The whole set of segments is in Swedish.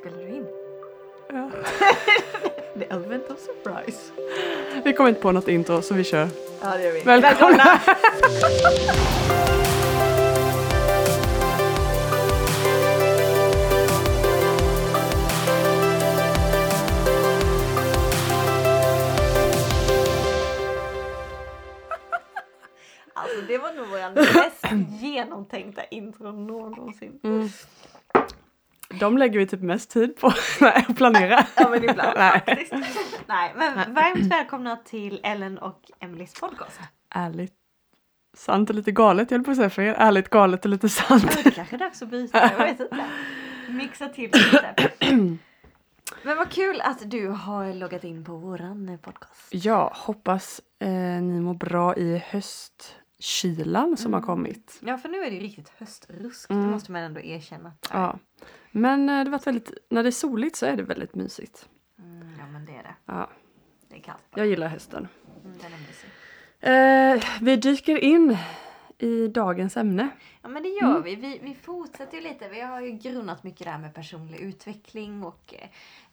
Spelar du in? Ja. The element of surprise. Vi kommer inte på något intro så vi kör. Ja, det gör vi. Välkomna! Alltså det var nog vår mest genomtänkta intro någonsin. Mm. De lägger vi typ mest tid på att planera. Ja men ibland Nej. faktiskt. Nej men varmt välkomna till Ellen och Emelies podcast. Ärligt sant och lite galet, jag höll på att säga fel. Ärligt galet och lite sant. Ja, det kanske är dags att byta, jag vet inte. Mixa till lite. Men vad kul att du har loggat in på våran podcast. Ja, hoppas eh, ni mår bra i höstkylan som har Mm. kommit. Ja för nu är det ju riktigt höstrusk, Mm. det måste man ändå erkänna. Ja. Men eh, det var väldigt, när det är soligt så är det väldigt mysigt. Mm, ja men det är det. Ja, Det är kallt jag gillar hösten. Mm, den är mysig. Eh, vi dyker in i dagens ämne. Ja men det gör Mm. vi. vi. Vi fortsätter ju lite. Vi har ju grunnat mycket där med personlig utveckling och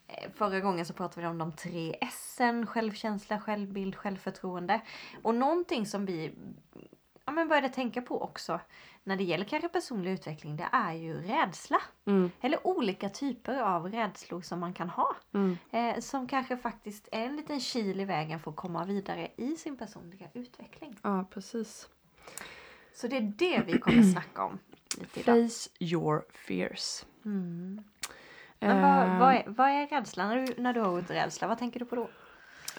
eh, förra gången så pratade vi om de tre S'en. Självkänsla, självbild, självförtroende. Och någonting som vi ja, men började tänka på också när det gäller kanske personlig utveckling det är ju rädsla. Mm, Eller olika typer av rädslor som man kan ha. mm, Eh, som kanske faktiskt är en liten kil i vägen för att komma vidare i sin personliga utveckling. ja, precis. Så det är det vi kommer snacka om. Face your fears. Mm. Men vad, Eh, vad, är, vad är rädslan när du, när du har ordet rädsla? Vad tänker du på då?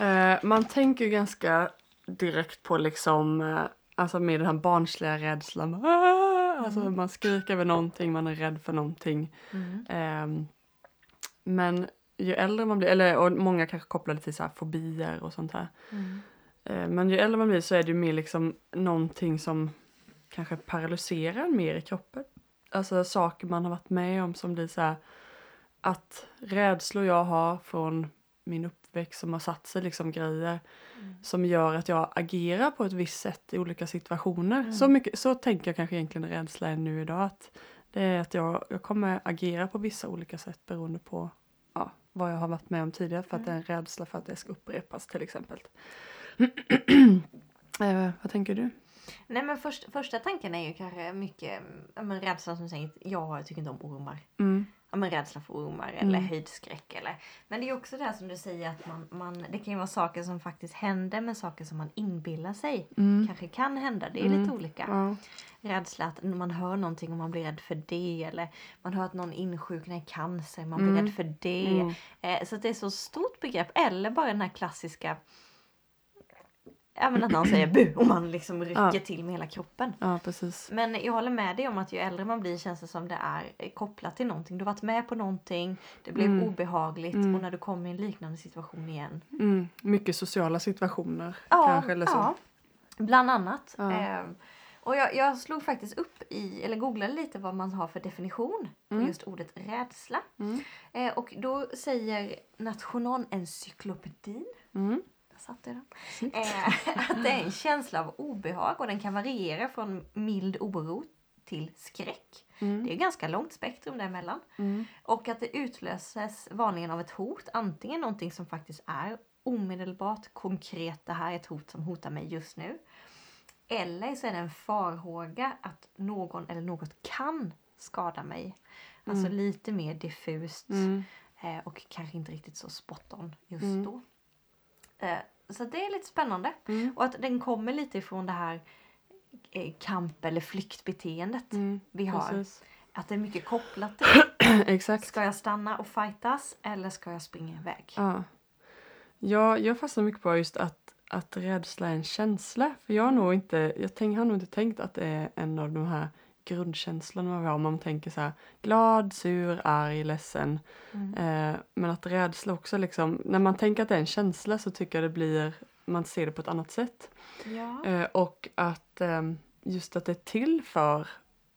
Eh, man tänker ju ganska direkt på liksom, eh, alltså med den här barnsliga rädslan. Ah! Alltså Mm. man skriker över någonting, man är rädd för någonting. Ehm, men ju äldre man blir, eller och många kanske kopplar det till så här fobier och sånt här. Mm. Eh, men ju äldre man blir så är det ju mer liksom någonting som kanske paralyserar mer i kroppen. Alltså saker man har varit med om som blir så här att rädslor jag har från min uppväxt som har satt sig liksom grejer Mm. som gör att jag agerar på ett visst sätt i olika situationer. Mm. Så, mycket, så tänker jag kanske egentligen rädsla är nu idag. Att det är att jag, jag kommer agera på vissa olika sätt beroende på ja, vad jag har varit med om tidigare för att det är en rädsla för att det ska upprepas till exempel. eh, vad tänker du? Nej men först, första tanken är ju kanske mycket men rädsla som säger jag tycker inte om ormar. Mm, Ja, men rädsla för ormar eller Mm. höjdskräck. Eller. Men det är också det här som du säger att man, man, det kan ju vara saker som faktiskt händer men saker som man inbillar sig mm, kanske kan hända. Det är Mm. lite olika. ja, Rädsla att man hör någonting och man blir rädd för det. Eller man hör att någon insjuknar i cancer, man blir Mm. rädd för det. mm, Eh, så det är så stort begrepp. Eller bara den här klassiska Men att någon säger bu och man liksom rycker Ja. till med hela kroppen. ja precis. Men jag håller med dig om att ju äldre man blir känns det som det är eh, kopplat till någonting. Du har varit med på någonting, det blev Mm. obehagligt Mm. och när du kommer i en liknande situation igen. Mm, mycket sociala situationer Ja, kanske eller så. ja. Bland annat. Ehm, och jag, jag slog faktiskt upp i, eller googlade lite vad man har för definition på Mm. just ordet rädsla. Mm, Eh, och då säger Nationalencyklopedin mm, där satt det då. snyggt. Eh, att det är en känsla av obehag och den kan variera från mild oro till skräck. Mm, Det är ganska långt spektrum däremellan. mm, Och att det utlöses vanligen av ett hot. Antingen någonting som faktiskt är omedelbart konkret. Det här är ett hot som hotar mig just nu. Eller så är det en farhåga att någon eller något kan skada mig. Alltså Mm. lite mer diffust mm, eh, och kanske inte riktigt så spot on just Mm. då. Så det är lite spännande. mm, Och att den kommer lite ifrån det här eh, kamp eller flyktbeteendet mm, vi har. precis. Att det är mycket kopplat till Exakt. Ska jag stanna och fightas eller ska jag springa iväg? Ja. Ja, jag fastnar mycket på just att, att rädsla är en känsla. För jag har nog inte, jag tänk, har nog inte tänkt att det är en av de här grundkänslorna vi har. Om man tänker så här glad, sur, arg, ledsen. Mm. Eh, men att rädsla också liksom, när man tänker att det är en känsla så tycker jag det blir, man ser det på ett annat sätt. Ja. Eh, och att ehm, just att det är till för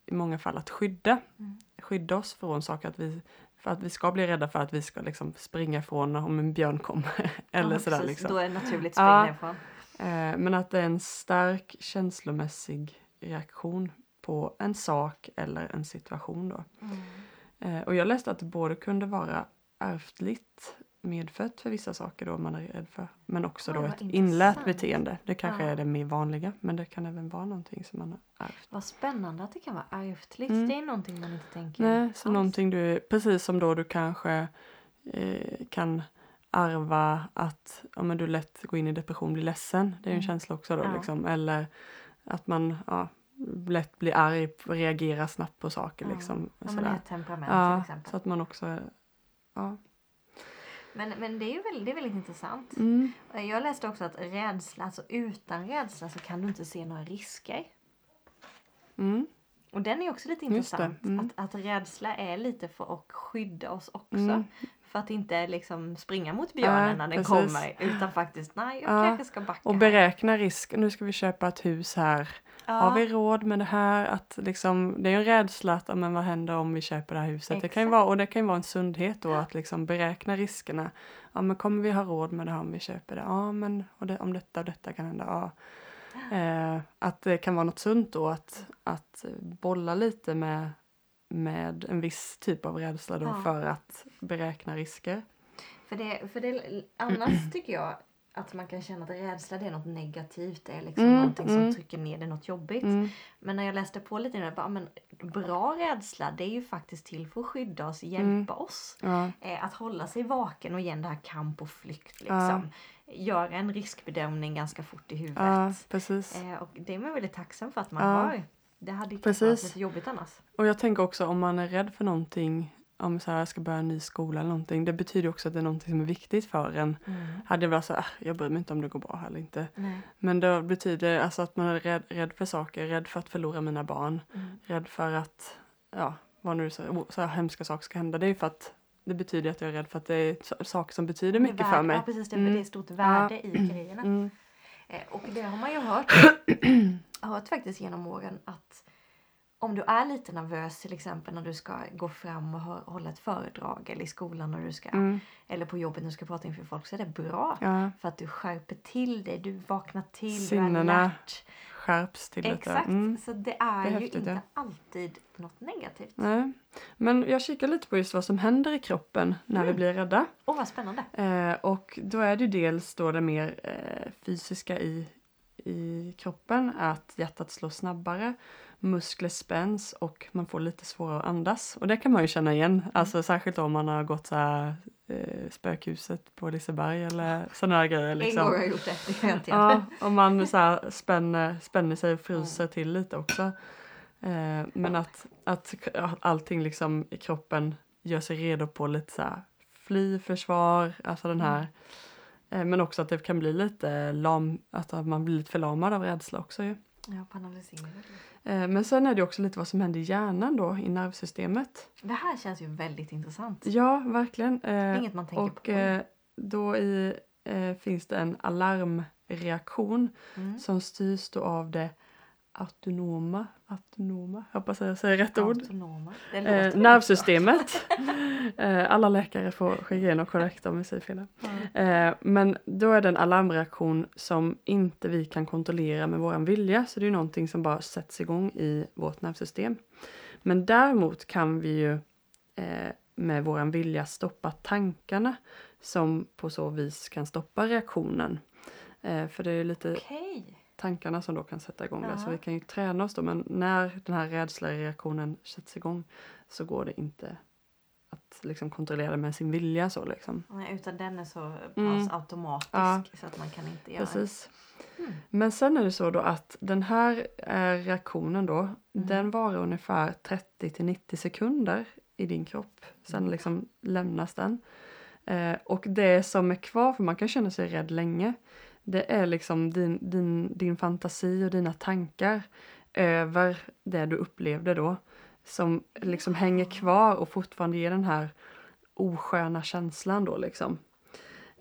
i många fall att skydda. Mm. Skydda oss från saker. Att vi, för att vi ska bli rädda för att vi ska liksom springa ifrån om en björn kommer. Eller ja, sådär liksom. Då är det naturligt Ja. springa ifrån. Eh, men att det är en stark känslomässig reaktion på en sak eller en situation då. Mm. Eh, och jag läste att det både kunde vara ärftligt medfött för vissa saker då man är rädd för. Men också Oj, då ett inlärt beteende. Det kanske Ja. är det mer vanliga men det kan även vara någonting som man har ärvt. Vad spännande att det kan vara ärftligt. Mm. Det är någonting man inte tänker Nej, så alls. någonting du, precis som då du kanske eh, kan ärva att ja, men du lätt går in i depression, blir ledsen. Det är ju en Mm. känsla också då Ja. liksom. Eller att man ja, lätt blir arg, reagerar snabbt på saker Ja. liksom. Ja, man är ett temperament till Ja, exempel. så att man också ja. Men, men det är väldigt, det är väldigt intressant. Mm. Jag läste också att rädsla, alltså utan rädsla så kan du inte se några risker. Mm. Och den är också lite intressant. mm. Att, att rädsla är lite för att skydda oss också. Mm. För att inte liksom springa mot björnen Nej, när den precis. kommer. Utan faktiskt, nej jag Ja, kanske ska backa. Och beräkna risk. Nu ska vi köpa ett hus här. Ja, Har vi råd med det här? Att liksom, det är en rädsla att men vad händer om vi köper det här huset? Det kan ju vara, och det kan ju vara en sundhet då att liksom beräkna riskerna. Ja men kommer vi ha råd med det här om vi köper det? Ja men och det, om detta och detta kan hända. Ja. Eh, att det kan vara något sunt då att, att bolla lite med, med en viss typ av rädsla då Ja. för att beräkna risker. För det, för det, annars tycker jag att man kan känna att rädsla det är något negativt. Det är liksom Mm, någonting som mm. trycker ner det, något jobbigt. Mm. Men när jag läste på lite nu, bara, men bra rädsla det är ju faktiskt till för att skydda oss, hjälpa Mm. oss. Ja. Eh, att hålla sig vaken och igen det här kamp och flykt Ja. liksom. Göra en riskbedömning ganska fort i huvudet. ja, precis. Eh, och det är man väldigt tacksam för att man Ja. har. Det hade ju varit lite jobbigt annars. Och jag tänker också om man är rädd för någonting, om så här, jag ska börja en ny skola eller någonting, det betyder också att det är någonting som är viktigt för en. Hade jag varit så här, "Ah, jag bryr mig inte om det går bra här eller inte. Nej. Men det betyder alltså att man är rädd, rädd för saker, rädd för att förlora mina barn, Mm. rädd för att, ja, vad nu så, så här hemska saker ska hända. Det är för att det betyder att jag är rädd för att det är saker som betyder mycket för värde- mig. Ja precis, det, Mm. det är stort värde i grejerna. Mm. Eh, och det har man ju hört, hört faktiskt genom åren att om du är lite nervös till exempel när du ska gå fram och hå- hålla ett föredrag eller i skolan när du ska, Mm. eller på jobbet när du ska prata inför folk så är det bra. Ja, För att du skärper till dig, du vaknar till, du är Sinnena alert. skärps till detta. Exakt, Mm. så det är, Det är ju häftigt, inte ja. alltid något negativt. Nej. Men jag kikar lite på just vad som händer i kroppen när vi Mm. blir rädda. Åh vad spännande! Eh, och då är det ju dels då det mer eh, fysiska i, i kroppen, att hjärtat slår snabbare, muskler spänns och man får lite svårare att andas. Och det kan man ju känna igen, alltså särskilt om man har gått så här, eh, spökhuset på Liseberg eller sådana här grejer. En gång Liksom. har jag gjort det, det kan jag inte. Ja, om man så här spänner, spänner sig och fryser till lite också. Eh, men att, att allting liksom i kroppen gör sig redo på lite så här fly, försvar, alltså den här. Eh, men också att det kan bli lite lam, att man blir lite förlamad av rädsla också ju. Ja, på analysera. Eh, men sen är det också lite vad som händer i hjärnan då, i nervsystemet. Det här känns ju väldigt intressant. Ja, verkligen. Eh, inget man tänker och på. eh, då i, finns det en alarmreaktion Mm. som styrs då av det autonoma, autonoma, hoppas jag säger rätt ord, Autonoma. Det eh, nervsystemet. eh, alla läkare får skicka igenom korrekt om vi säger fel. bra. Eh, men då är det en alarmreaktion som inte vi kan kontrollera med våran vilja, så det är någonting som bara sätts igång i vårt nervsystem. Men däremot kan vi ju eh, med våran vilja stoppa tankarna som på så vis kan stoppa reaktionen. Eh, för det är lite Okej. Tankarna som då kan sätta igång det. Så vi kan ju träna oss då. Men när den här rädslereaktionen sätts igång så går det inte att liksom kontrollera med sin vilja så liksom. Nej, utan den är så Mm. automatisk Ja. så att man kan inte göra Precis. Mm. Men sen är det så då att den här eh, reaktionen då, Mm. den varar ungefär 30 till 90 sekunder i din kropp. Sen Mm. liksom lämnas den. Eh, och det som är kvar, för man kan känna sig rädd länge, det är liksom din, din, din fantasi och dina tankar över det du upplevde då. Som liksom hänger kvar och fortfarande ger den här osköna känslan då liksom.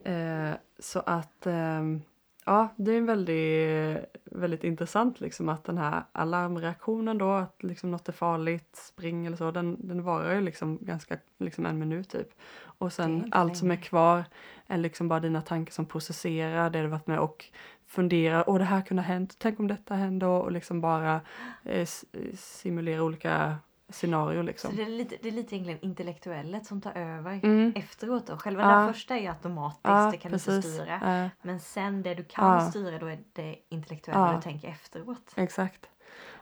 Eh, så att ehm, ja, det är en väldigt, väldigt intressant liksom att den här alarmreaktionen då, att liksom något är farligt, spring eller så, den, den varar ju liksom ganska, liksom en minut typ. Och sen allt som är länge. kvar är liksom bara dina tankar som processerar det du varit med och funderar, åh det här kunde ha hänt, tänk om detta hände och, liksom bara eh, s- simulera olika scenario liksom. Så det är, lite, det är lite egentligen intellektuellet som tar över Mm. efteråt då. Själva Ja. det första är automatiskt, Ja, det kan du inte precis. styra. Eh, Men sen det du kan Ja. styra då är det intellektuella Ja. du tänker efteråt. Exakt.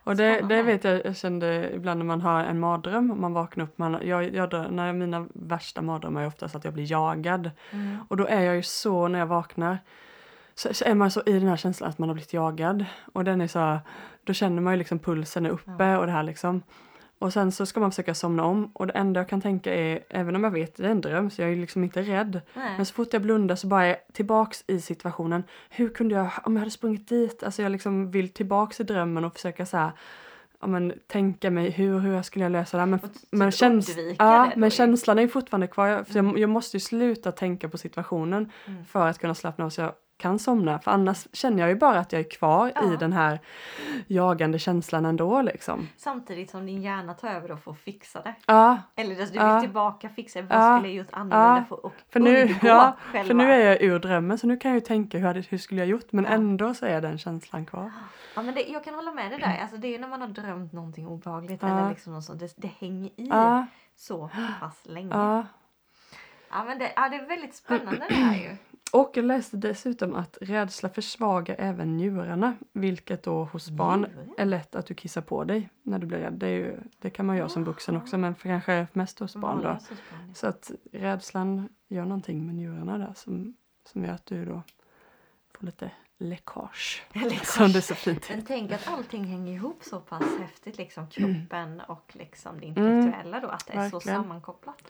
Och det, det vet jag, jag kände ibland när man har en mardröm, man vaknar upp, man, jag, jag, när mina värsta mardrömmar är oftast att jag blir jagad. Mm. Och då är jag ju så när jag vaknar, så, så är man så i den här känslan att man har blivit jagad. Och den är så, då känner man ju liksom pulsen är uppe och det här liksom. Och sen så ska man försöka somna om och det enda jag kan tänka är, även om jag vet det är en dröm så jag är liksom inte rädd. Nej. Men så fort jag blundar så bara är jag tillbaks i situationen. Hur kunde jag, om jag hade sprungit dit, alltså jag liksom vill tillbaks i drömmen och försöka så här, ja men tänka mig hur, hur skulle jag lösa det här. Men, typ men, käns ja, men känslan är fortfarande kvar. Jag, för jag, jag måste ju sluta tänka på situationen Mm. för att kunna slappna av så jag kan somna. För annars känner jag ju bara att jag är kvar Ja. i den här jagande känslan ändå liksom. Samtidigt som din hjärna tar över för att fixa det. Ja, Eller alltså, du Ja. vill tillbaka fixa det. Vad Ja. skulle jag gjort annorlunda Ja. för att för nu, ja, själva? för nu är jag ur drömmen så nu kan jag ju tänka hur, hur skulle jag gjort men Ja. ändå så är den känslan kvar. Ja, men det, jag kan hålla med dig där. Alltså, det är ju när man har drömt någonting obehagligt Ja. eller liksom något sånt. Det, det hänger i Ja, så pass länge. Ja. Men det, ja, det är väldigt spännande det här ju. Och jag läste dessutom att rädsla försvagar även njurarna, vilket då hos barn är lätt att du kissar på dig när du blir rädd. Det, ju, det kan man göra som vuxen också, men för kanske mest hos barn då. Så att rädslan gör någonting med njurarna där som, som gör att du då får lite läckage. Läckage. Som det så fint Men tänk att allting hänger ihop så pass häftigt, liksom kroppen och liksom det intellektuella då, att det är så Mm. Verkligen. sammankopplat.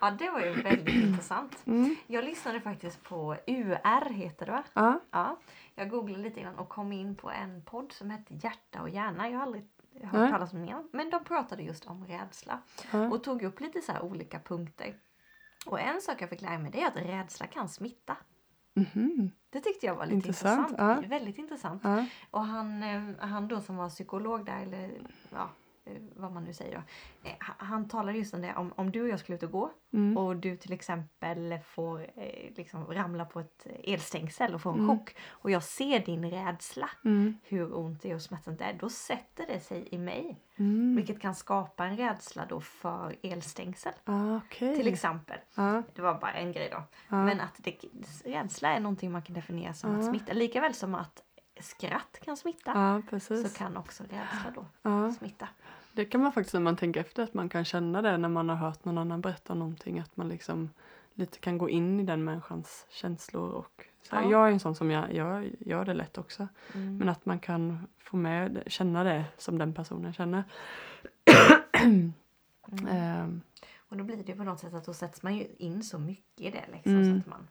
Ja, det var ju väldigt intressant. Mm. Jag lyssnade faktiskt på UR, heter det va? Ja, Ja, jag googlade lite innan och kom in på en podd som hette Hjärta och hjärna. Jag har aldrig hört Nej. talas om den. Men de pratade just om rädsla ja. och tog upp lite så olika punkter. Och en sak jag fick lära mig det är att rädsla kan smitta. Mhm. Det tyckte jag var lite Intressant, intressant. ja. Väldigt intressant. ja. Och han, eh, han då som var psykolog där, eller ja, vad man nu säger då. eh, han- talade just om det, om, om du och jag skulle ut och gå Mm. och du till exempel får eh, liksom ramla på ett elstängsel och får en Mm. chock och jag ser din rädsla, Mm. hur ont det är och smärtsamt det är, då sätter det sig i mig. Mm. Vilket kan skapa en rädsla då för elstängsel. Ah, Okej. Till exempel. Ja, Det var bara en grej då. ja. Men att det, rädsla är någonting man kan definiera som att Ja. smitta. Likaväl som att skratt kan smitta. ja, precis. Så kan också rädsla då Ja. smitta. Det kan man faktiskt när man tänker efter att man kan känna det när man har hört någon annan berätta någonting att man liksom lite kan gå in i den människans känslor och så här, Ja. jag är en sån som jag, jag gör det lätt också Mm. men att man kan få med känna det som den personen känner. Mm. Ehm, Och då blir det på något sätt att då sätts man ju in så mycket i det liksom Mm. så att man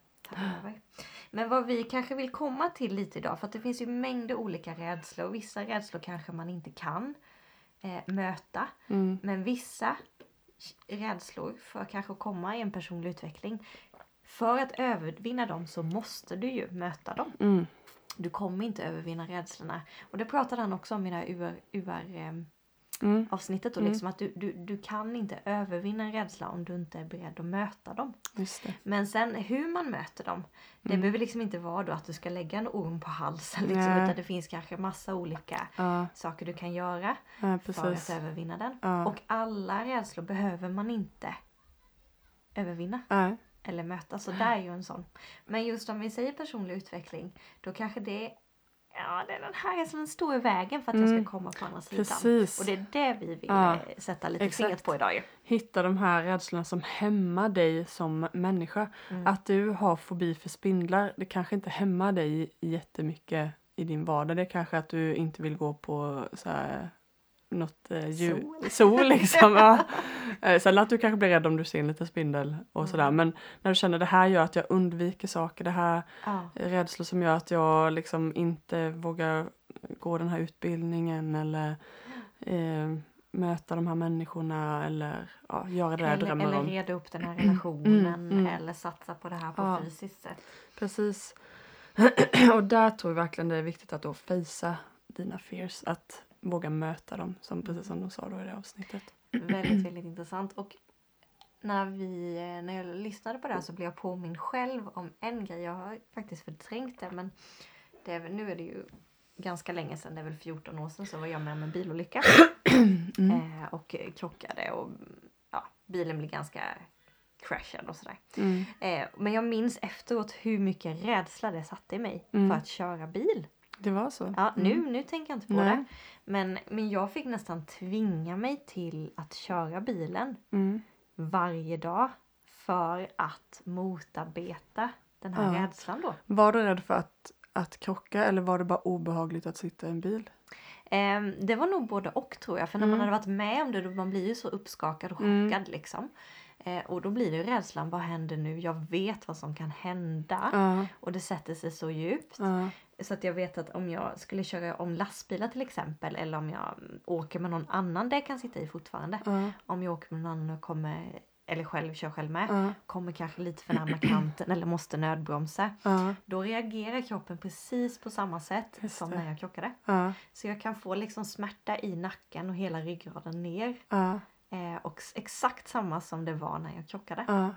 Men vad vi kanske vill komma till lite idag för att det finns ju mängder olika rädslor och vissa rädslor kanske man inte kan eh, möta. mm, Men vissa rädslor för kanske att komma i en personlig utveckling. För att övervinna dem så måste du ju möta dem. mm, Du kommer inte övervinna rädslorna. Och det pratade han också om i det här UR, UR ehm, mm, avsnittet. Då, Mm. liksom att du, du, du kan inte övervinna en rädsla om du inte är beredd att möta dem. Men sen hur man möter dem. Det Mm. behöver liksom inte vara då att du ska lägga en orm på halsen. Liksom, utan det finns kanske massa olika Ja, saker du kan göra ja för att övervinna den. Ja. Och alla rädslor behöver man inte övervinna eller möta. Så det är ju en sån. Men just om vi säger personlig utveckling, då kanske det Ja, det är den här är som en stor i vägen för att jag Mm. ska komma på andra sidan. precis. Och det är det vi vill Ja, eh, sätta lite exakt. fingret på idag. Hitta de här rädslorna som hämmar dig som människa. Mm. Att du har fobi för spindlar, det kanske inte hämmar dig jättemycket i din vardag. Det är kanske att du inte vill gå på så här, något eh, djur, Sol. sol liksom. ja. Eh, Sen att du kanske blir rädd om du ser en liten spindel och Mm. sådär. Men när du känner det här gör att jag undviker saker, det här Ja. är rädslor som gör att jag liksom inte vågar gå den här utbildningen eller eh, möta de här människorna eller ja, göra det jag Eller, drömmer eller om. reda upp den här relationen Mm, mm. eller satsa på det här på Ja. fysiskt sätt. Precis. och där tror jag verkligen det är viktigt att då fejsa dina fears, att våga möta dem, som, precis som de sa då i det avsnittet. Väldigt, väldigt intressant. Och när, vi, eh, när jag lyssnade på det här så blev jag påmind själv om en grej. Jag har faktiskt förträngt det men det är, nu är det ju ganska länge sedan, det är väl 14 år sedan, så var jag med om en bilolycka. Mm. Eh, och krockade och ja, bilen blev ganska crashad och sådär. Mm. Eh, men jag minns efteråt hur mycket rädsla det satte i mig Mm. för att köra bil. Det var så? Ja, nu, Mm. nu tänker jag inte på Nej. det. Men, men jag fick nästan tvinga mig till att köra bilen Mm. varje dag för att motarbeta den här Ja. rädslan då. Var du rädd för att, att krocka eller var det bara obehagligt att sitta i en bil? Ehm, det var nog både och tror jag. För när man Mm. hade varit med om det då man blir ju så uppskakad och Mm. chockad liksom. Eh, och då blir det ju rädslan, vad händer nu? Jag vet vad som kan hända. Ja. Och det sätter sig så djupt. Ja. Så att jag vet att om jag skulle köra om lastbilar till exempel eller om jag åker med någon annan, det kan sitta i fortfarande. Ja. Om jag åker med någon annan och kommer, eller själv kör själv med, kommer kanske lite för närmare kanten eller måste nödbromsa. Då reagerar kroppen precis på samma sätt Just som det. när jag krockade. Så jag kan få liksom smärta i nacken och hela ryggraden ner. Eh, och exakt samma som det var när jag krockade. Ja.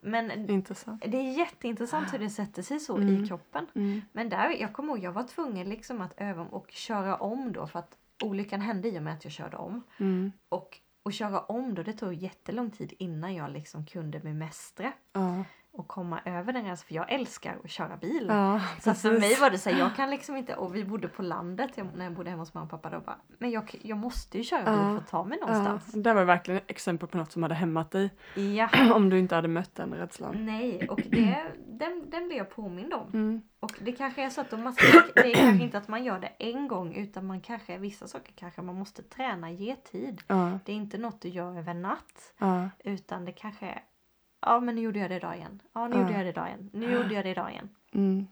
Men Intressant. det är jätteintressant hur det sätter sig så Mm. i kroppen. Mm. Men där, jag kommer ihåg, jag var tvungen liksom att öva och köra om då för att olyckan hände i och med att jag körde om. Mm. Och att köra om då, det tog jättelång tid innan jag liksom kunde bemästra Ja. Och komma över den rädslan. För jag älskar att köra bil. Ja, Så för mig var det så här, jag kan liksom inte, och vi bodde på landet jag, när jag bodde hemma hos mamma och pappa då bara, men jag, jag måste ju köra bil Ja. för att ta mig Ja, någonstans. det var verkligen ett exempel på något som hade hämmat dig Ja. om du inte hade mött den rädslan. Nej, och det, den, den blev jag påmind om. Mm. Och det kanske är så att måste, det är kanske inte att man gör det en gång utan man kanske, vissa saker kanske man måste träna, ge tid. Ja, Det är inte något du gör över natt ja, utan det kanske är, ja men nu gjorde jag det idag igen. Ja nu Ja. gjorde jag det idag igen. Nu gjorde jag det idag igen. mm.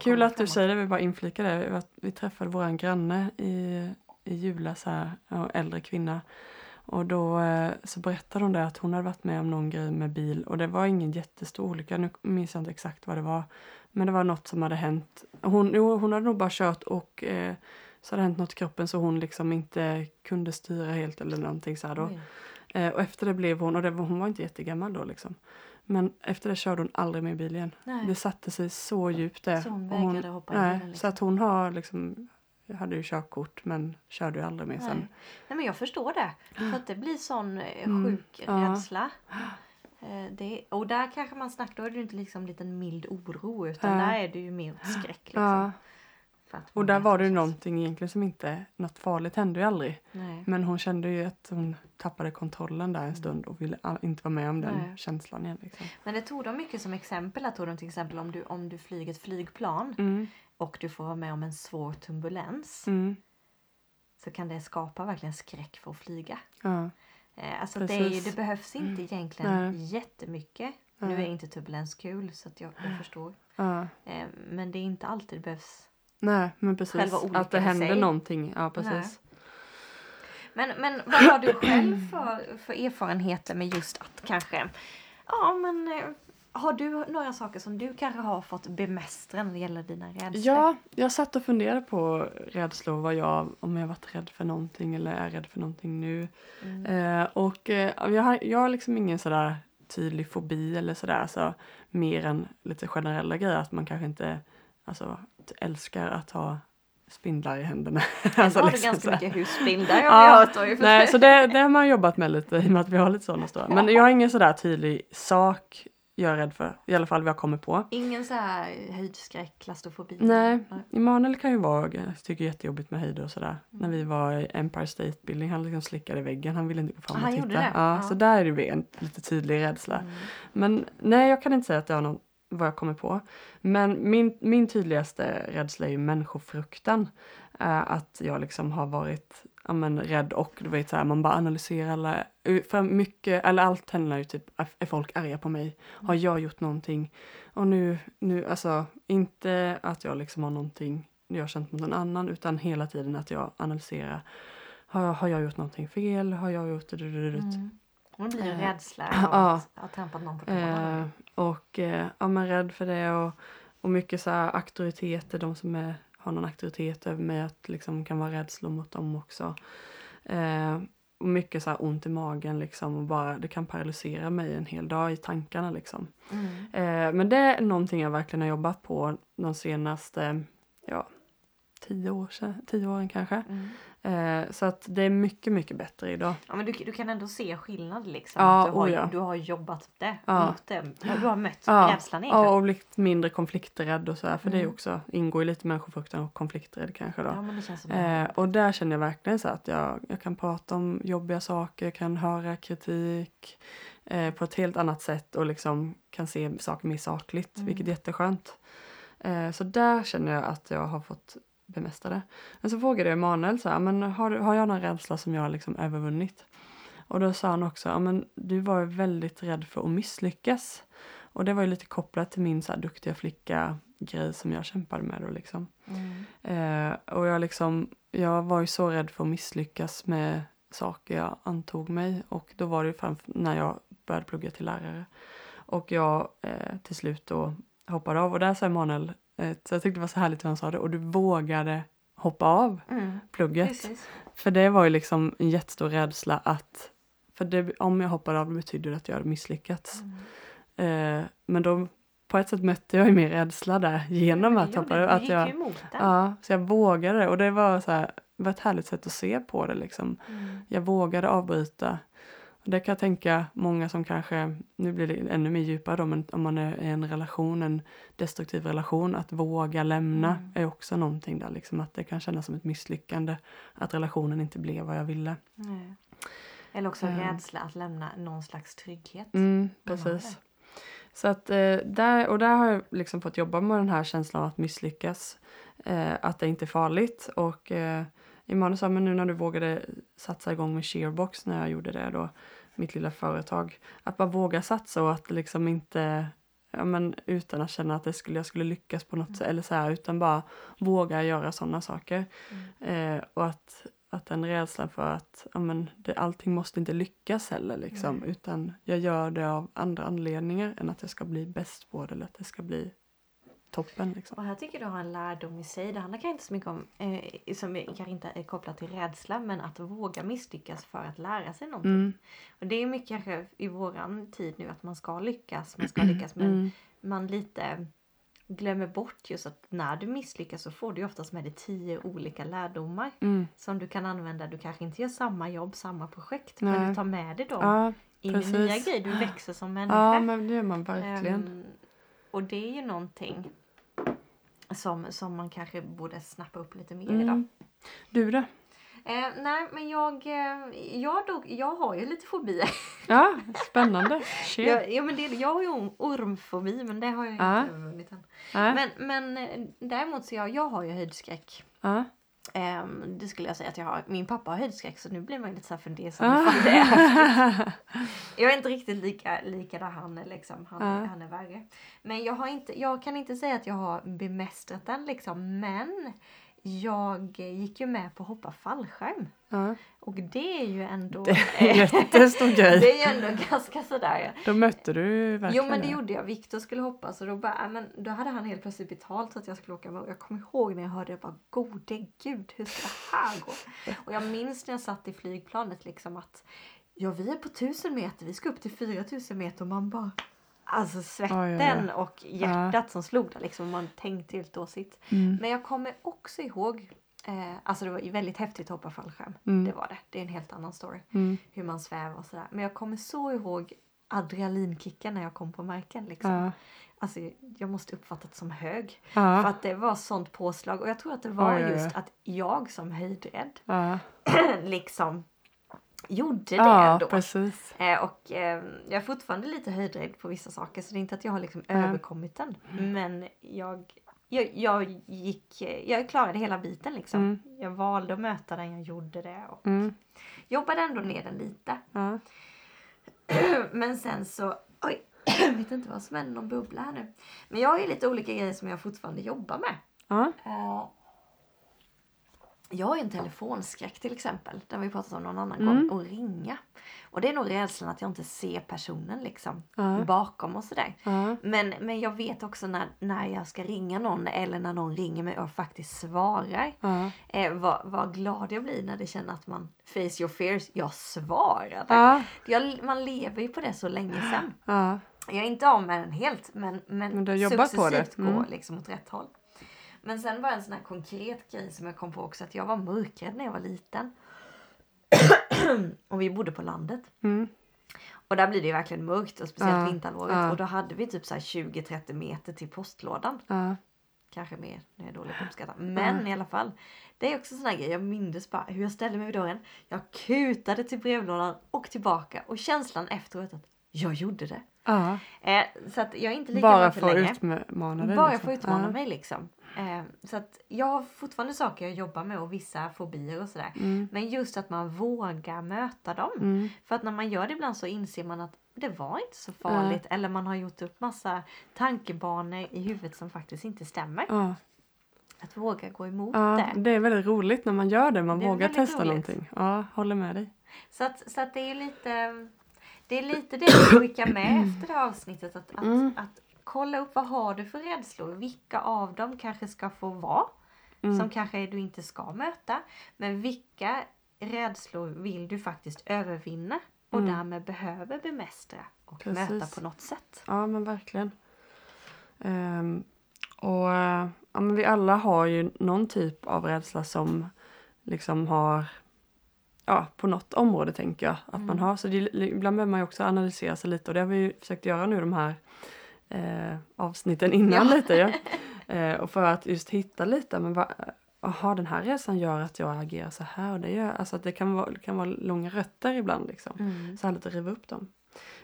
Kul att du framåt. säger det, vi bara inflika det. Vi träffade våran granne i, i julas här, en äldre kvinna. Och då eh, så berättade hon det att hon hade varit med om någon grej med bil och det var ingen jättestor olycka. Nu minns jag inte exakt vad det var. Men det var något som hade hänt. Hon, jo, hon hade nog bara kört och eh, så hade hänt något i kroppen så hon liksom inte kunde styra helt eller någonting så här då. Oj. Eh, och efter det blev hon, och det hon var inte jättegammal då liksom. Men efter det körde hon aldrig mer bil igen. Nej. Det satte sig så djupt det. Så hon Och hon- vägrade hoppa Nej, så liksom. att hon har liksom, hade ju körkort men körde ju aldrig mer sen. Nej men jag förstår det. För att det blir sån eh, Mm, sjuk ja. rädsla. Eh, Det, och där kanske man snackar, då är det inte liksom en liten mild oro utan Ja. där är det ju mer skräck. Liksom, Ja, och där var det ju någonting egentligen som inte, något farligt hände ju aldrig. Nej. Men hon kände ju att hon tappade kontrollen där en stund och ville inte vara med om den Nej. känslan igen. Liksom. Men det tog de mycket som exempel. Att tog de till exempel om du, om du flyger ett flygplan Mm, och du får vara med om en svår turbulens. mm, Så kan det skapa verkligen skräck för att flyga. ja, Eh, alltså det, ju, det behövs inte egentligen Nej. jättemycket. Nu är inte turbulens kul så att jag, jag förstår. Eh, men det är inte alltid det behövs. Nej, men precis. Själva olyckan Att det händer sig. någonting. Ja, precis. Men, men vad har du själv för, för erfarenheter med just att kanske, ja men eh, har du några saker som du kanske har fått bemästra när det gäller dina rädslor? Ja, jag satt och funderade på rädslor, vad jag, om jag varit rädd för någonting eller är rädd för någonting nu. Mm. Eh, och eh, jag, har, jag har liksom ingen sådär tydlig fobi eller sådär, så mer än lite generella grejer, att man kanske inte alltså, älskar att ha spindlar i händerna. Alltså, alltså, har liksom ganska så mycket husspindlar har Ja, vi hört. för Nej, så det, det har man jobbat med lite i och med att vi har lite sådana stora. Men jag har ingen sådär tydlig sak jag är rädd för, i alla fall vad jag kommer på. Ingen så här höjdskräck, klaustrofobi? Nej, Emanuel kan ju vara, jag tycker jättejobbigt med höjder och sådär. När vi var i Empire State Building, han liksom slickade väggen, han ville inte gå fram Ah, och han titta. gjorde det? Ja, Ja. Så där är det en lite tydlig rädsla. Mm. Men nej, jag kan inte säga att jag har någon, vad jag kommer på. Men min, min tydligaste rädsla är ju människofruktan. Eh, att jag liksom har varit ja, men, rädd och du vet så här, man bara analyserar alla, för mycket, eller allt handlar ju typ, är folk arga på mig? Har jag gjort någonting? Och nu, nu, alltså inte att jag liksom har någonting jag har känt mot någon annan utan hela tiden att jag analyserar. Har, jag- har jag gjort någonting fel? Har jag gjort det? det, det, det? Mm. Då blir det Eh, rädsla av ja. att ha trampat någon på tårna. Eh, och eh, ja, men rädd för det och, och mycket så här auktoriteter, de som är, har någon auktoritet över mig, att liksom kan vara rädslor mot dem också. Eh, och mycket så ont i magen liksom och bara det kan paralysera mig en hel dag i tankarna liksom. Mm. Eh, men det är någonting jag verkligen har jobbat på de senaste ja, tio år sedan, tio åren kanske. Mm. Eh, så att det är mycket, mycket bättre idag. Ja men du, du kan ändå se skillnad liksom. Ja, att du, har, oh ja. du har jobbat det, Ja. mot det. Du har mött Ja, rädslan egentligen. Ja, och blivit mindre konflikträdd och så här, för det är Mm. också, ingår ju lite människofruktan och konflikträdd kanske då. Ja men det känns som Eh, och där känner jag verkligen så att jag, jag kan prata om jobbiga saker, kan höra kritik eh, på ett helt annat sätt och liksom kan se saker mer sakligt, Mm. vilket är jätteskönt. Eh, så där känner jag att jag har fått bemästra det. Men så frågade jag Emanuel så här, men har, har jag någon rädsla som jag har liksom övervunnit? Och då sa han också, ja men du var väldigt rädd för att misslyckas. Och det var ju lite kopplat till min så här duktiga flicka grej som jag kämpade med då liksom. Mm. Eh, och jag liksom, jag var ju så rädd för att misslyckas med saker jag antog mig och då var det ju framför när jag började plugga till lärare. Och jag eh, till slut då hoppade av och där sa Emanuel, så jag tyckte det var så härligt hur han sa det, och du vågade hoppa av Mm. plugget. Precis. För det var ju liksom en jättestor rädsla att, för det, om jag hoppade av det betyder det att jag hade misslyckats. Mm. Eh, men då på ett sätt mötte jag ju min rädsla där genom att hoppa av. Att jag. Ja, så jag vågade och det var så här, var ett härligt sätt att se på det liksom. Mm. Jag vågade avbryta. Det kan jag tänka många som kanske, nu blir det ännu mer djupare då, men om man är i en relation, en destruktiv relation, att våga lämna Mm. är också någonting där liksom att det kan kännas som ett misslyckande. Att relationen inte blev vad jag ville. Nej. Eller också Eh. rädsla att lämna någon slags trygghet. Mm, precis. Så att eh, där, och där har jag liksom fått jobba med den här känslan av att misslyckas. Eh, att det inte är farligt. Och eh, Emanuel sa, men nu när du vågade satsa igång med Shearbox när jag gjorde det då, mitt lilla företag. Att bara våga satsa och att liksom inte, ja men utan att känna att det skulle, jag skulle lyckas på något Mm. sätt eller så här, utan bara våga göra sådana saker. Mm. Eh, och att, att den rädslan för att ja, men det, allting måste inte lyckas heller liksom, Nej. utan jag gör det av andra anledningar än att jag ska bli bäst på det eller att det ska bli toppen. Liksom. Och här tycker du har en lärdom i sig. Det handlar kanske inte så mycket om, eh, som kanske inte är kopplat till rädsla, men att våga misslyckas för att lära sig någonting. Mm, Och det är mycket kanske i våran tid nu att man ska lyckas, man ska lyckas, men mm, man lite glömmer bort just att när du misslyckas så får du oftast med dig tio olika lärdomar mm. som du kan använda. Du kanske inte gör samma jobb, samma projekt, Nej. men du tar med dig dem Ja, in i nya grejer. Du växer som människa. ja, men det gör man verkligen. Ehm, och det är ju någonting som, som man kanske borde snappa upp lite mer idag. Mm. Du då? Eh, nej, men jag, eh, jag, dog, jag har ju lite fobier. Ja, spännande. Jag, ja, men det, jag har ju orm- ormfobi, men det har jag Ja. inte övervunnit än. Ja, Men, men eh, däremot så jag, jag har ju höjdskräck. ja. Ehm, det skulle jag säga att jag har. Min pappa har höjdskräck så nu blir man lite så här fundersam Ah. det är. Jag är inte riktigt lika, lika där han är liksom. Han, Ja. han är värre. Men jag har inte, jag kan inte säga att jag har bemästrat den liksom. Men jag gick ju med på att hoppa fallskärm. ja. Och det är ju ändå... Det är jättestor grej. det är ju ändå ganska sådär. Då mötte du verkligen Jo men det gjorde jag. Viktor skulle hoppa så då, bara, men då hade han helt plötsligt betalt så att jag skulle åka med. Och jag kommer ihåg när jag hörde det. Bara gode gud hur ska det här gå? Och jag minns när jag satt i flygplanet liksom att ja vi är på tusen meter. Vi ska upp till 4000 meter och man bara Alltså svetten Oj, och hjärtat som slog där liksom. Man tänkte helt dåsigt. Mm. Men jag kommer också ihåg Eh, alltså det var ju väldigt häftigt att hoppa fallskärm. Mm. Det var det. Det är en helt annan story. Mm. Hur man svävar och sådär. Men jag kommer så ihåg adrenalinkicken när jag kom på marken. Liksom. Ja. Alltså, jag måste uppfatta det som hög. Ja. För att det var sånt påslag. Och jag tror att det var Oj, just att jag som höjdrädd Ja, liksom gjorde det ja ändå. precis. Eh, och eh, jag är fortfarande lite höjdrädd på vissa saker. Så det är inte att jag har liksom. Mm. överkommit den. Men jag, jag, jag gick, jag klarade hela biten liksom. Mm. Jag valde att möta den, jag gjorde det. Och Mm. jobbade ändå ner den lite. Ja. Men sen så, oj, jag vet inte vad som händer, någon bubbla här nu. Men jag har ju lite olika grejer som jag fortfarande jobbar med. Ja. Jag har ju en telefonskräck till exempel. Den vi pratat om någon annan Mm. gång. Att ringa. Och det är nog rädslan att jag inte ser personen liksom. Ja. Bakom och sådär. Ja. Men, men jag vet också när, när jag ska ringa någon eller när någon ringer mig och faktiskt svarar. Eh, vad, vad glad jag blir när det känner att man face your fears. Jag svarade. Ja. Jag, man lever ju på det så länge sedan. Ja. Jag är inte av med den helt men, men, Men du jobbat på det. successivt Mm. går liksom åt rätt håll. Men sen var en sån här konkret grej som jag kom på också att jag var mörkrädd när jag var liten. och vi bodde på landet. Mm. Och där blir det ju verkligen mörkt och speciellt Ja, ja. Och då hade vi typ så här 20-30 meter till postlådan. Ja. Kanske mer, det är dåligt på att uppskatta. Men i alla fall. Det är också en sån här grej. Jag minns bara hur jag ställde mig vid dörren. Jag kutade till brevlådan och tillbaka. Och känslan efteråt att jag gjorde det. Ja. Eh, så att jag är inte lika Bara för längre. att utmana dig. Bara liksom. för att utmana ja. mig liksom. Eh, så att jag har fortfarande saker jag jobbar med och vissa fobier och sådär. Mm. Men just att man vågar möta dem. Mm. För att när man gör det ibland så inser man att det var inte så farligt. Eller man har gjort upp massa tankebanor i huvudet som faktiskt inte stämmer. Ja. Att våga gå emot ja, det. det är väldigt roligt när man gör det. Man Det vågar testa roligt. någonting. Ja, håller med dig. Så att, så att det är lite det är lite det vi skickar med efter det här avsnittet. Att, att, Mm. att kolla upp vad har du för rädslor? Vilka av dem kanske ska få vara? Mm. Som kanske du inte ska möta. Men vilka rädslor vill du faktiskt övervinna? Och Mm. därmed behöver bemästra och Precis. möta på något sätt. Ja, men verkligen. Ehm, och ja, men vi alla har ju någon typ av rädsla som liksom har Ja, på något område tänker jag att man Mm. har. Så det, ibland behöver man ju också analysera sig lite och det har vi ju försökt göra nu de här eh, avsnitten innan Ja. lite. Ja. Eh, och för att just hitta lite, men vad, aha, den här resan gör att jag agerar så här och det gör, alltså att det kan vara, det kan vara långa rötter ibland liksom. Mm. Så här lite riva upp dem.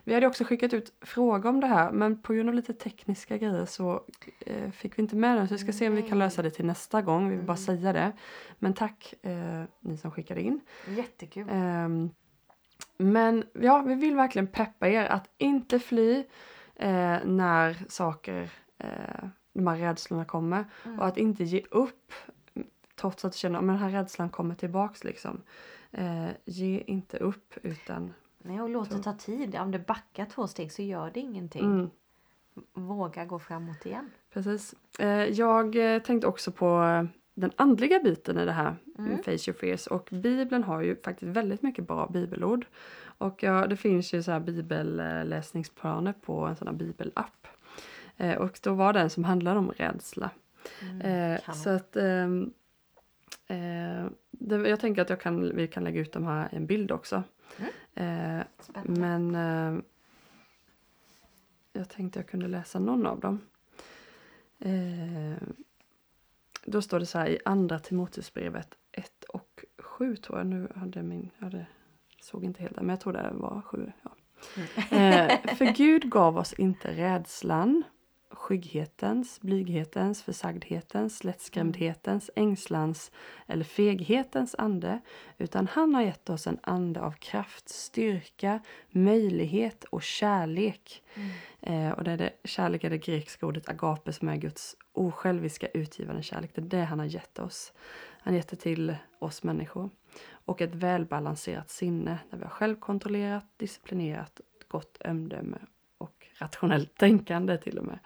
Vi hade också skickat ut frågor om det här men på grund av lite tekniska grejer så eh, fick vi inte med den. Så vi ska se om vi kan lösa det till nästa gång. Vi vill bara Mm. säga det. Men tack eh, ni som skickade in. Jättekul. Ehm, men ja, vi vill verkligen peppa er att inte fly eh, när saker, eh, de här rädslorna kommer. Mm. Och att inte ge upp trots att du känner att den här rädslan kommer tillbaks liksom. Eh, ge inte upp utan Nej, och låt det Så. ta tid. Om det backar två steg så gör det ingenting. mm, Våga gå framåt igen. Precis. Eh, jag eh, tänkte också på eh, den andliga biten i det här, Mm. Face Your Fears. Och Bibeln har ju faktiskt väldigt mycket bra bibelord. Och ja, det finns ju så här bibelläsningsplaner på en sån här bibelapp. Eh, och då var det en som handlade om rädsla. Mm. Eh, så att ehm, eh, det, jag tänker att jag kan, vi kan lägga ut de här en bild också. Mm. Men eh, jag tänkte jag kunde läsa någon av dem. Eh, då står det så här i andra Timoteusbrevet 1 och 7 tror jag. Nu hade min, jag hade, såg inte helt men jag tror det var 7. Ja. Eh, för Gud gav oss inte rädslan, skygghetens, blyghetens, försagdhetens, lättskrämdhetens, ängslans eller feghetens ande, utan han har gett oss en ande av kraft, styrka, möjlighet och kärlek. Mm. Eh, och det är det, kärlek är det grekiska ordet agape som är Guds osjälviska utgivande kärlek. Det är det han har gett oss. Han har gett det till oss människor. Och ett välbalanserat sinne där vi har självkontrollerat, disciplinerat, gott omdöme och rationellt tänkande till och med.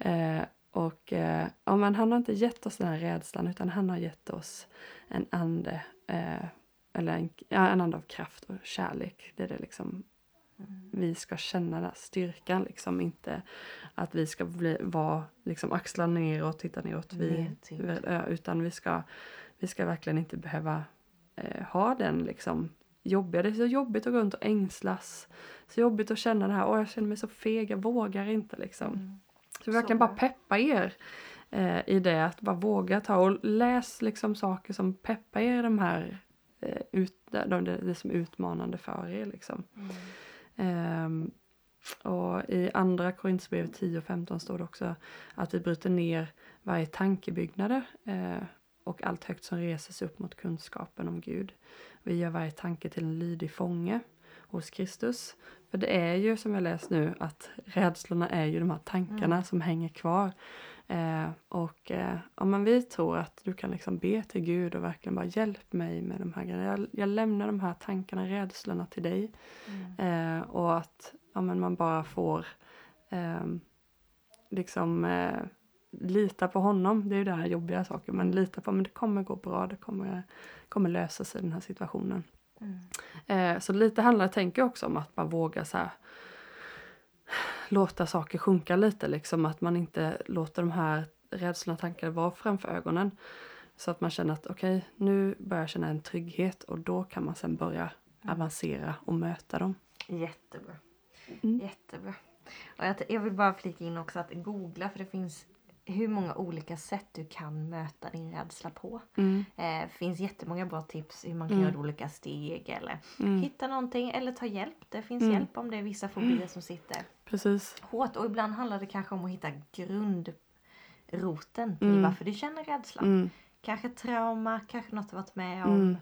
Mm. Eh, och eh, ja, men han har inte gett oss den här rädslan utan han har gett oss en ande, eh, eller en, ja, en ande av kraft och kärlek. Det är det liksom Mm. vi ska känna den styrkan liksom inte att vi ska bli, vara liksom axlar ner och titta neråt. Vi, utan vi ska, vi ska verkligen inte behöva eh, ha den liksom jobbiga. Det är så jobbigt att gå runt och ängslas. Så jobbigt att känna det här, åh jag känner mig så feg, jag vågar inte liksom. Mm. Så vi verkligen bara peppa er eh, i det, att bara våga ta och läs liksom saker som peppar er de här, eh, ut, de, det, det som är utmanande för er liksom. Mm. Ehm, och i andra Korinthierbrevet 10 och 15 står det också att vi bryter ner varje tankebyggnader eh, och allt högt som reser sig upp mot kunskapen om Gud. Vi gör varje tanke till en lydig fånge hos Kristus. För det är ju som jag läst nu att rädslorna är ju de här tankarna Mm. som hänger kvar. Eh, och eh, ja, men vi tror att du kan liksom be till Gud och verkligen bara hjälp mig med de här grejerna. Jag, jag lämnar de här tankarna, rädslorna till dig. Mm. Eh, och att ja, men man bara får ehm, liksom eh, lita på honom. Det är ju det här jobbiga saker. Men lita på men det kommer gå bra. Det kommer, kommer lösa sig den här situationen. Mm. Eh, så lite handlar tänker jag också om att man vågar så här, låta saker sjunka lite. Liksom att man inte låter de här rädslorna och tankarna vara framför ögonen. Så att man känner att okej, nu börjar jag känna en trygghet och då kan man sen börja avancera och möta dem. Jättebra. Mm. Jättebra. Och jag, jag vill bara flika in också att googla för det finns hur många olika sätt du kan möta din rädsla på. Mm. Eh, finns jättemånga bra tips hur man kan Mm. göra olika steg eller Mm. hitta någonting eller ta hjälp. Det finns Mm. hjälp om det är vissa fobier som sitter Precis. hårt och ibland handlar det kanske om att hitta grundroten till Mm. varför du känner rädsla. Mm. Kanske trauma, kanske något du varit med om. Mm.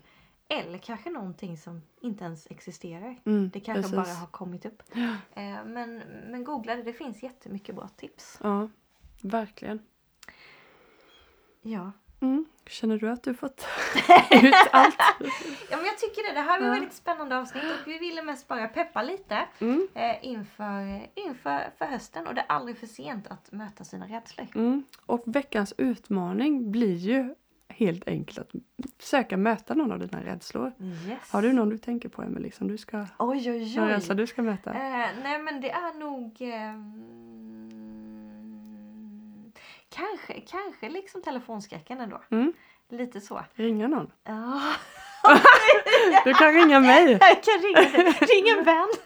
Eller kanske någonting som inte ens existerar. Mm. Det kanske Precis. bara har kommit upp. Eh, men, men googla det, det finns jättemycket bra tips. Ja, verkligen. Ja. Mm. Känner du att du fått ut allt? ja men jag tycker det. Det här var Ja. väldigt spännande avsnitt och vi ville mest bara peppa lite Mm. eh, inför, inför för hösten. Och det är aldrig för sent att möta sina rädslor. Mm. Och veckans utmaning blir ju helt enkelt att försöka möta någon av dina rädslor. Yes. Har du någon du tänker på Emelie som du ska, Oj oj någon oj. rädsla du ska möta? Eh, nej men det är nog... ehm, kanske, kanske liksom telefonskräcken ändå. Mm. Lite så. Ringa någon? Ja. Du kan ringa mig! Jag kan ringa, ring en vän.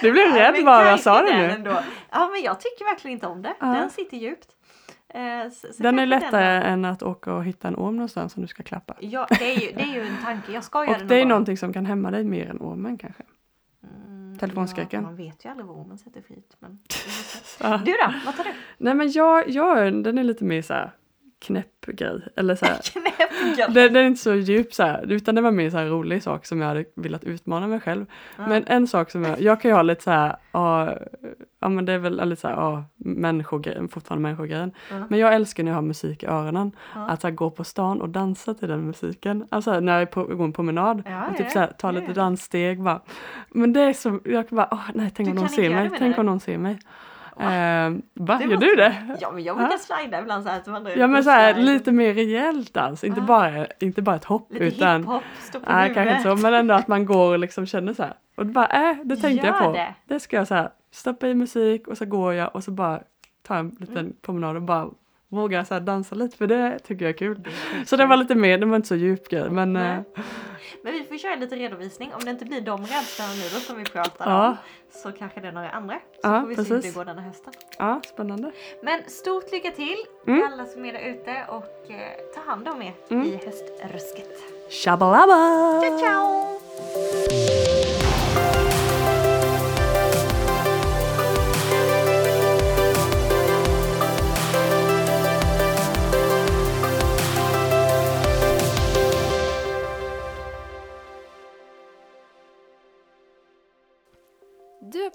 Du blev Ja, rädd bara jag sa det den nu. Ändå. Ja men jag tycker verkligen inte om det. Ja. Den sitter djupt. Eh, så, så Den är lättare då. än att åka och hitta en orm någonstans som du ska klappa. Ja det är, ju, det är ju en tanke. Jag ska göra Och det det är någonting som kan hämma dig mer än ormen kanske. Mm, telefonskräcken. Ja, man vet ju aldrig vad ormen sätter fritt. Men... du då? Vad tar du? Nej men jag, jag, den är lite mer så här knäpp grej. Eller så här, den, är inte så djup så här, utan det var mer så rolig sak som jag hade velat utmana mig själv. Ja. Men en sak som jag, jag kan ju ha lite så här, ja, ja men det är väl lite så här, ja, människogrejen, fortfarande människogrejen. Ja. Men jag älskar när jag har musik i öronen, Ja. att så här, gå på stan och dansa till den musiken. Alltså när jag är på, går en promenad Ja, och typ så här, ta ja, lite danssteg bara. Men det är så, jag kan bara, åh, nej tänk Du om någon ser mig, det, tänk du? om någon ser mig. Eh, va, gör du det? Ja men jag brukar Ja. slida ibland så här till vandrar Ja men så här, lite mer rejält dans, inte, Ja. bara, inte bara ett hopp Lite utan hiphop, stå på Nej, kanske inte så, men ändå att man går och liksom känner så här. Och bara, äh, det tänkte jag Gör på. det. Det. ska jag så här, stoppa i musik och så går jag och så bara tar en liten Mm. promenad och bara vågar så här dansa lite för det tycker jag är kul. Är Så det var lite mer, det var inte så djup grej men eh, Men vi får köra lite redovisning. Om det inte blir de rädslorna nu som vi pratade Ja. om så kanske det är några andra. Så Ja, får vi se hur det precis. går denna hösten. ja, spännande. Men stort lycka till Mm. alla som är där ute och eh, ta hand om er Mm. i höstrusket. Shabalaba! Ciao ciao!